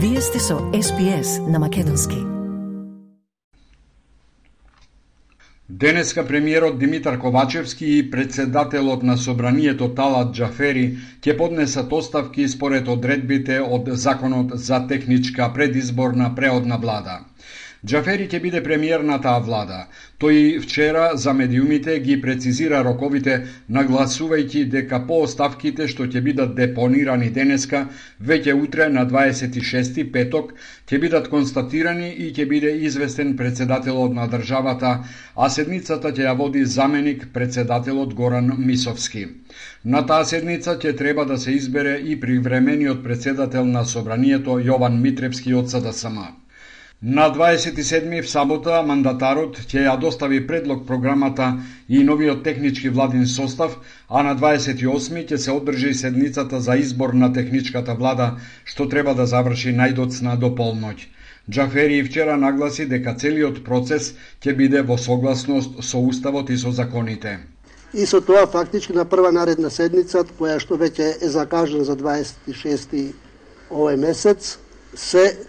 Вие сте со SPS на Македонски. Денеска премиерот Димитар Ковачевски и председателот на собранието Талат Джафери ќе поднесат оставки според одредбите од Законот за техничка предизборна преодна влада. Джафери ќе биде премиер на таа влада. Тој вчера за медиумите ги прецизира роковите, нагласувајќи дека по оставките што ќе бидат депонирани денеска, веќе утре на 26 петок, ќе бидат констатирани и ќе биде известен председателот на државата, а седницата ќе ја води заменик председателот Горан Мисовски. На таа седница ќе треба да се избере и привремениот председател на собранието Јован Митревски од СДСМ. На 27 в сабота мандатарот ќе ја достави предлог програмата и новиот технички владин состав, а на 28 ќе се одржи седницата за избор на техничката влада, што треба да заврши најдоцна до полноќ. Джафери вчера нагласи дека целиот процес ќе биде во согласност со уставот и со законите. И со тоа фактички на прва наредна седница, која што веќе е закажена за 26 овој месец, се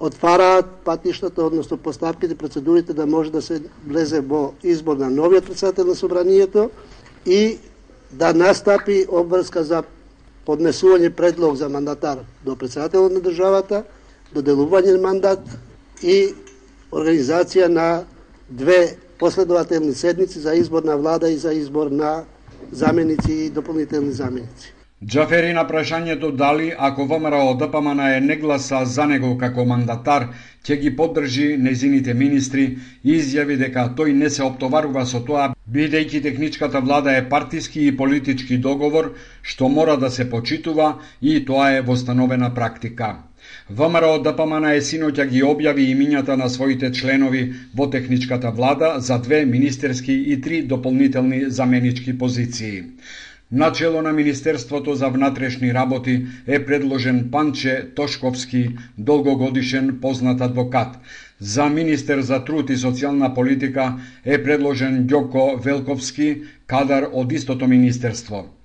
отвараат патиштата, односно поставките, процедурите да може да се влезе во избор на новиот председател на собранието и да настапи обврска за поднесување предлог за мандатар до председателот на државата, доделување на мандат и организација на две последователни седници за избор на влада и за избор на заменици и дополнителни заменици. Джафери на прашањето дали ако ВМРО ДПМН е не гласа за него како мандатар, ќе ги поддржи незините министри и изјави дека тој не се оптоварува со тоа, бидејќи техничката влада е партиски и политички договор, што мора да се почитува и тоа е востановена практика. ВМРО ДПМН е синоќа ги објави имињата на своите членови во техничката влада за две министерски и три дополнителни заменички позиции. Начело на Министерството за внатрешни работи е предложен Панче Тошковски, долгогодишен познат адвокат. За министер за труд и социјална политика е предложен Ѓоко Велковски, кадар од истото министерство.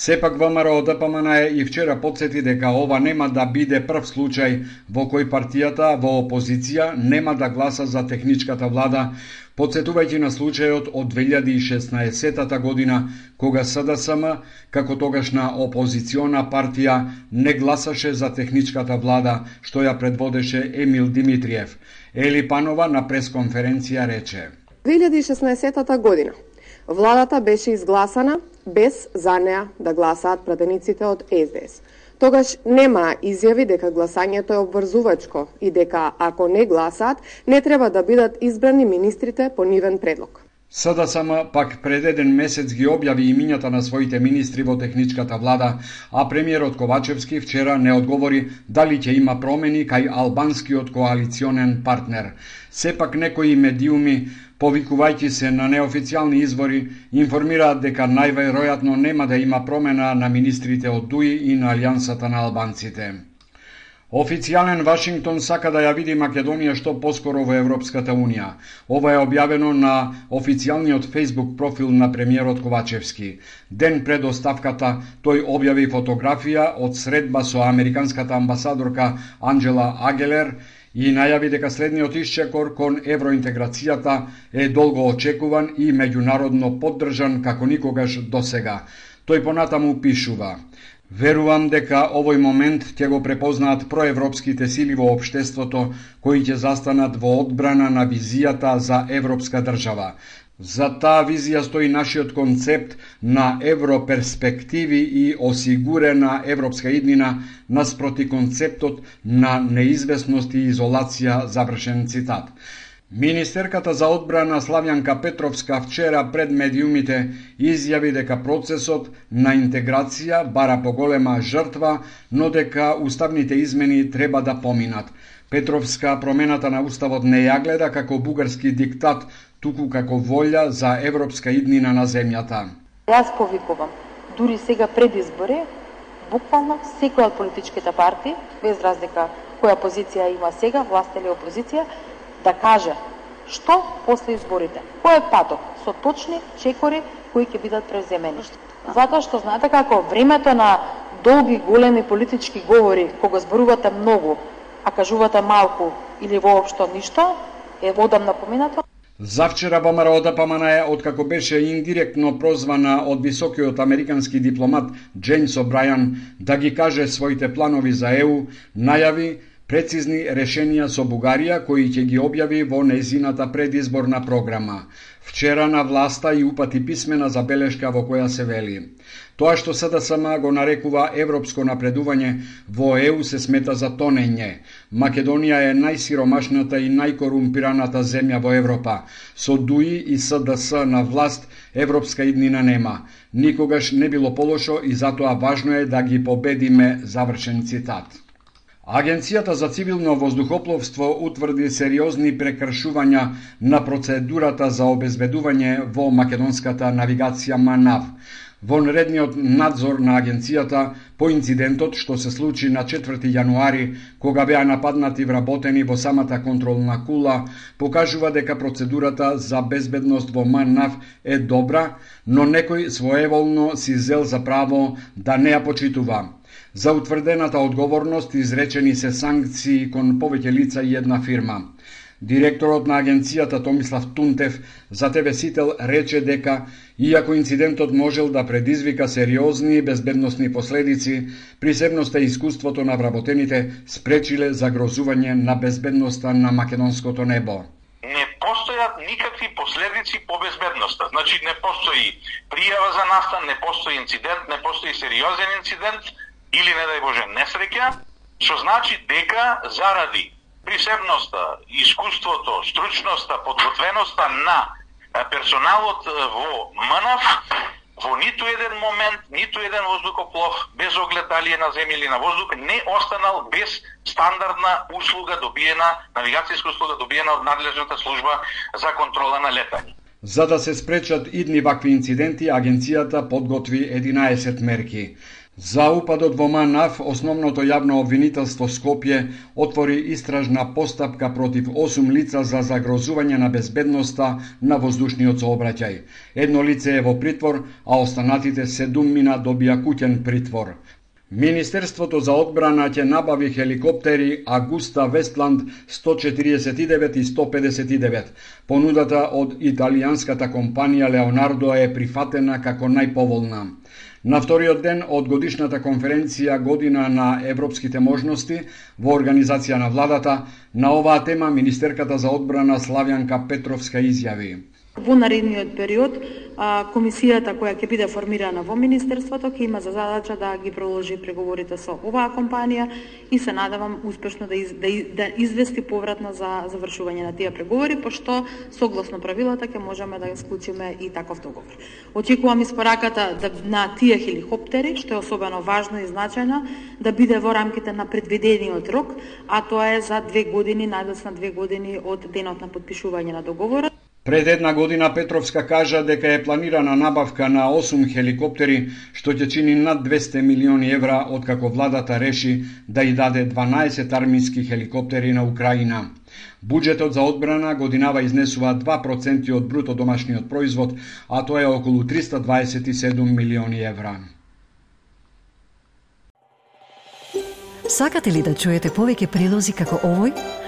Сепак ВМРО ДПМН е и вчера подсети дека ова нема да биде прв случај во кој партијата во опозиција нема да гласа за техничката влада, подсетувајќи на случајот од 2016 година, кога СДСМ, како тогашна опозициона партија, не гласаше за техничката влада, што ја предводеше Емил Димитриев. Ели Панова на пресконференција рече. 2016 година владата беше изгласана без за неа да гласаат пратениците од СДС. Тогаш нема изјави дека гласањето е обврзувачко и дека ако не гласаат, не треба да бидат избрани министрите по нивен предлог. Сада сама пак пред еден месец ги објави имињата на своите министри во техничката влада, а премиерот Ковачевски вчера не одговори дали ќе има промени кај албанскиот коалиционен партнер. Сепак некои медиуми повикувајќи се на неофицијални извори, информираат дека најверојатно нема да има промена на министрите од ДУИ и на Алијансата на албанците. Официјален Вашингтон сака да ја види Македонија што поскоро во Европската Унија. Ова е објавено на официјалниот Facebook профил на премиерот Ковачевски. Ден пред оставката тој објави фотографија од средба со американската амбасадорка Анджела Агелер и најави дека следниот исчекор кон евроинтеграцијата е долго очекуван и меѓународно поддржан како никогаш досега. Тој понатаму пишува Верувам дека овој момент ќе го препознаат проевропските сили во општеството кои ќе застанат во одбрана на визијата за европска држава. За таа визија стои нашиот концепт на европерспективи и осигурена европска иднина наспроти концептот на неизвестност и изолација, завршен цитат. Министерката за одбрана Славјанка Петровска вчера пред медиумите изјави дека процесот на интеграција бара поголема жртва, но дека уставните измени треба да поминат. Петровска промената на уставот не ја гледа како бугарски диктат, туку како волја за европска иднина на земјата. Јас повикувам, дури сега пред избори, буквално секоја од политичките партии, без разлика која позиција има сега, власт или опозиција, да каже што после изборите, кој е патот, со точни чекори кои ќе бидат преземени. Затоа што знаете како времето на долги големи политички говори, кога зборувате многу, а кажувате малку или воопшто ништо, е одамна поминато. Завчера ВМРО ДПМН е, откако беше индиректно прозвана од високиот американски дипломат Джеймс О'Брајан да ги каже своите планови за ЕУ, најави прецизни решенија со Бугарија кои ќе ги објави во незината предизборна програма. Вчера на власта и упати писмена забелешка во која се вели. Тоа што СДСМ го нарекува европско напредување во ЕУ се смета за тонење. Македонија е најсиромашната и најкорумпираната земја во Европа. Со ДУИ и СДС на власт европска иднина нема. Никогаш не било полошо и затоа важно е да ги победиме, завршен цитат. Агенцијата за цивилно воздухопловство утврди сериозни прекршувања на процедурата за обезбедување во македонската навигација МАНАВ. Во наредниот надзор на агенцијата по инцидентот што се случи на 4 јануари, кога беа нападнати вработени во самата контролна кула, покажува дека процедурата за безбедност во МАНАВ е добра, но некој своеволно си зел за право да не ја почитува. За утврдената одговорност изречени се санкции кон повеќе лица и една фирма. Директорот на агенцијата Томислав Тунтев за ТВ Сител рече дека, иако инцидентот можел да предизвика сериозни безбедносни последици, присебноста и искуството на вработените спречиле загрозување на безбедноста на македонското небо не постојат никакви последици по безбедноста. Значи не постои пријава за настан, не постои инцидент, не постои сериозен инцидент, или не дај Боже несреќа, што значи дека заради присебноста, искуството, стручноста, подготвеноста на персоналот во МНФ во ниту еден момент, ниту еден воздухоплов, без оглед дали е на земја или на воздух, не останал без стандардна услуга добиена, навигацијска услуга добиена од надлежната служба за контрола на летање. За да се спречат идни вакви инциденти, агенцијата подготви 11 мерки. За упадот во МАНАФ, основното јавно обвинителство Скопје отвори истражна постапка против 8 лица за загрозување на безбедноста на воздушниот сообраќај. Едно лице е во притвор, а останатите седуммина добија куќен притвор. Министерството за одбрана ќе набави хеликоптери Агуста Вестланд 149 и 159. Понудата од италијанската компанија Леонардо е прифатена како најповолна. На вториот ден од годишната конференција Година на европските можности во организација на владата, на оваа тема министерката за одбрана Славјанка Петровска изјави. Во наредниот период, комисијата која ќе биде формирана во Министерството ќе има за задача да ги продолжи преговорите со оваа компанија и се надевам успешно да, из, да, да извести повратно за завршување на тие преговори, пошто согласно правилата ќе можеме да склучиме и таков договор. Очекувам испораката да, на тие хеликоптери, што е особено важно и значајно, да биде во рамките на предвидениот рок, а тоа е за две години, најдоцна две години од денот на подпишување на договорот. Пред една година Петровска кажа дека е планирана набавка на 8 хеликоптери, што ќе чини над 200 милиони евра откако владата реши да ја даде 12 армиски хеликоптери на Украина. Буџетот за одбрана годинава изнесува 2% од бруто домашниот производ, а тоа е околу 327 милиони евра. Сакате ли да чуете повеќе прилози како овој?